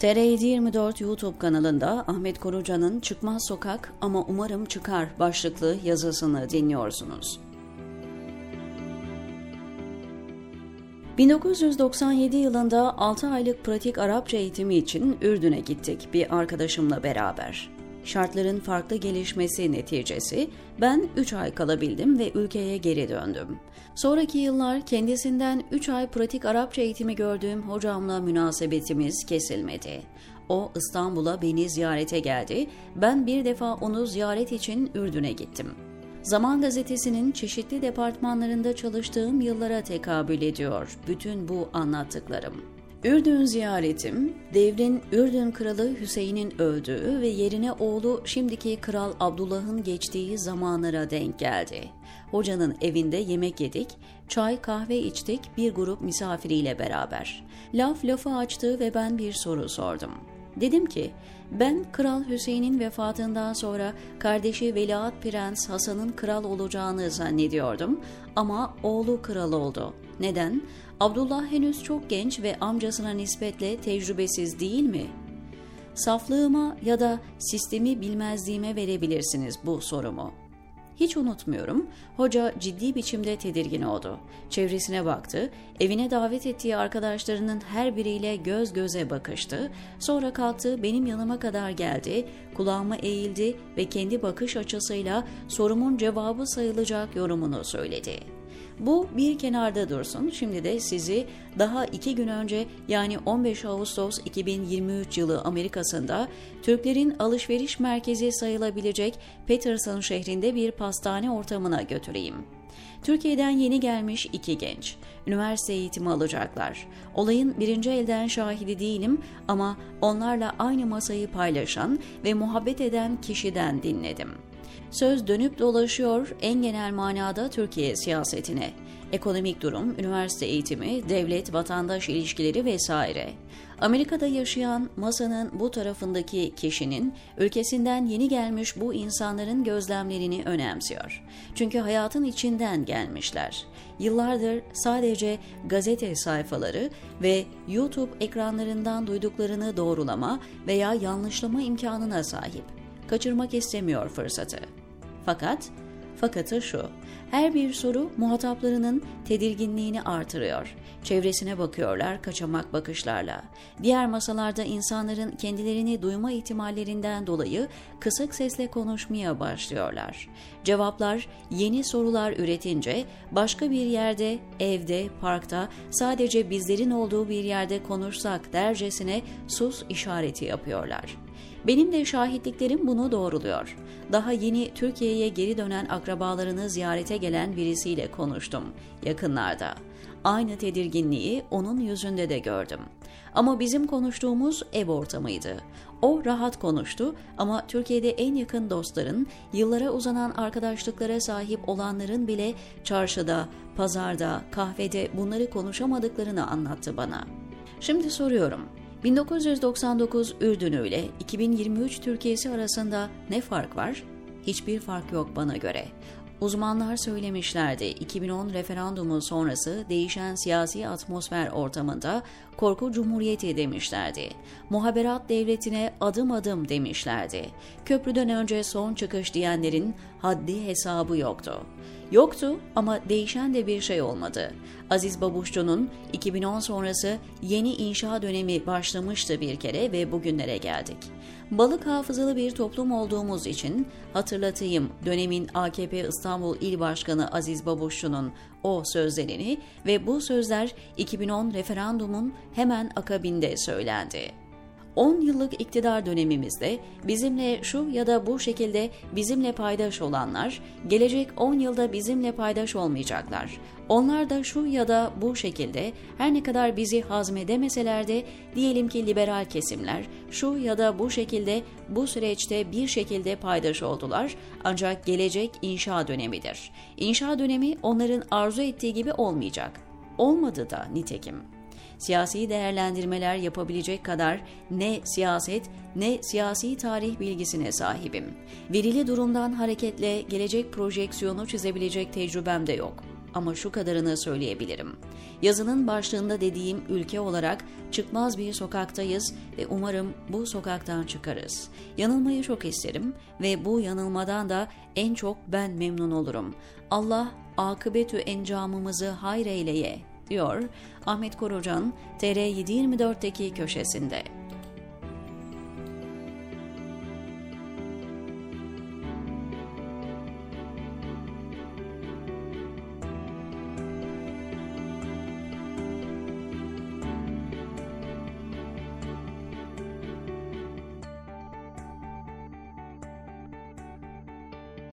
TR724 YouTube kanalında Ahmet Koruca'nın Çıkmaz Sokak ama umarım çıkar başlıklı yazısını dinliyorsunuz. 1997 yılında 6 aylık pratik Arapça eğitimi için Ürdün'e gittik bir arkadaşımla beraber. Şartların farklı gelişmesi neticesi ben 3 ay kalabildim ve ülkeye geri döndüm. Sonraki yıllar kendisinden 3 ay pratik Arapça eğitimi gördüğüm hocamla münasebetimiz kesilmedi. O İstanbul'a beni ziyarete geldi. Ben bir defa onu ziyaret için Ürdün'e gittim. Zaman Gazetesi'nin çeşitli departmanlarında çalıştığım yıllara tekabül ediyor bütün bu anlattıklarım. Ürdün ziyaretim, devrin Ürdün kralı Hüseyin'in öldüğü ve yerine oğlu şimdiki kral Abdullah'ın geçtiği zamanlara denk geldi. Hocanın evinde yemek yedik, çay kahve içtik bir grup misafiriyle beraber. Laf lafı açtı ve ben bir soru sordum. Dedim ki, ben Kral Hüseyin'in vefatından sonra kardeşi Veliaht Prens Hasan'ın kral olacağını zannediyordum ama oğlu kral oldu. Neden? Abdullah henüz çok genç ve amcasına nispetle tecrübesiz değil mi? Saflığıma ya da sistemi bilmezliğime verebilirsiniz bu sorumu. Hiç unutmuyorum. Hoca ciddi biçimde tedirgin oldu. Çevresine baktı, evine davet ettiği arkadaşlarının her biriyle göz göze bakıştı. Sonra kalktı, benim yanıma kadar geldi, kulağıma eğildi ve kendi bakış açısıyla sorumun cevabı sayılacak yorumunu söyledi.'' Bu bir kenarda dursun. Şimdi de sizi daha iki gün önce yani 15 Ağustos 2023 yılı Amerika'sında Türklerin alışveriş merkezi sayılabilecek Peterson şehrinde bir pastane ortamına götüreyim. Türkiye'den yeni gelmiş iki genç. Üniversite eğitimi alacaklar. Olayın birinci elden şahidi değilim ama onlarla aynı masayı paylaşan ve muhabbet eden kişiden dinledim.'' Söz dönüp dolaşıyor en genel manada Türkiye siyasetine. Ekonomik durum, üniversite eğitimi, devlet vatandaş ilişkileri vesaire. Amerika'da yaşayan masanın bu tarafındaki kişinin ülkesinden yeni gelmiş bu insanların gözlemlerini önemsiyor. Çünkü hayatın içinden gelmişler. Yıllardır sadece gazete sayfaları ve YouTube ekranlarından duyduklarını doğrulama veya yanlışlama imkanına sahip. Kaçırmak istemiyor fırsatı. Fakat fakatı şu. Her bir soru muhataplarının tedirginliğini artırıyor. Çevresine bakıyorlar kaçamak bakışlarla. Diğer masalarda insanların kendilerini duyma ihtimallerinden dolayı kısık sesle konuşmaya başlıyorlar. Cevaplar yeni sorular üretince başka bir yerde, evde, parkta sadece bizlerin olduğu bir yerde konuşsak dercesine sus işareti yapıyorlar.'' Benim de şahitliklerim bunu doğruluyor. Daha yeni Türkiye'ye geri dönen akrabalarını ziyarete gelen birisiyle konuştum yakınlarda. Aynı tedirginliği onun yüzünde de gördüm. Ama bizim konuştuğumuz ev ortamıydı. O rahat konuştu ama Türkiye'de en yakın dostların, yıllara uzanan arkadaşlıklara sahip olanların bile çarşıda, pazarda, kahvede bunları konuşamadıklarını anlattı bana. Şimdi soruyorum, 1999 Ürdünü ile 2023 Türkiye'si arasında ne fark var? Hiçbir fark yok bana göre. Uzmanlar söylemişlerdi 2010 referandumu sonrası değişen siyasi atmosfer ortamında korku cumhuriyeti demişlerdi. Muhaberat devletine adım adım demişlerdi. Köprüden önce son çıkış diyenlerin haddi hesabı yoktu. Yoktu ama değişen de bir şey olmadı. Aziz Babuşçu'nun 2010 sonrası yeni inşa dönemi başlamıştı bir kere ve bugünlere geldik. Balık hafızalı bir toplum olduğumuz için hatırlatayım dönemin AKP İstanbul İl Başkanı Aziz Babuşçu'nun o sözlerini ve bu sözler 2010 referandumun hemen akabinde söylendi. 10 yıllık iktidar dönemimizde bizimle şu ya da bu şekilde bizimle paydaş olanlar gelecek 10 yılda bizimle paydaş olmayacaklar. Onlar da şu ya da bu şekilde her ne kadar bizi hazmedemeseler de diyelim ki liberal kesimler şu ya da bu şekilde bu süreçte bir şekilde paydaş oldular ancak gelecek inşa dönemidir. İnşa dönemi onların arzu ettiği gibi olmayacak. Olmadı da nitekim siyasi değerlendirmeler yapabilecek kadar ne siyaset ne siyasi tarih bilgisine sahibim. Verili durumdan hareketle gelecek projeksiyonu çizebilecek tecrübem de yok. ama şu kadarını söyleyebilirim. Yazının başlığında dediğim ülke olarak çıkmaz bir sokaktayız ve umarım bu sokaktan çıkarız. Yanılmayı çok isterim ve bu yanılmadan da en çok ben memnun olurum. Allah akıbetü encamımızı hayreyleye diyor Ahmet Korucan TR724'teki köşesinde.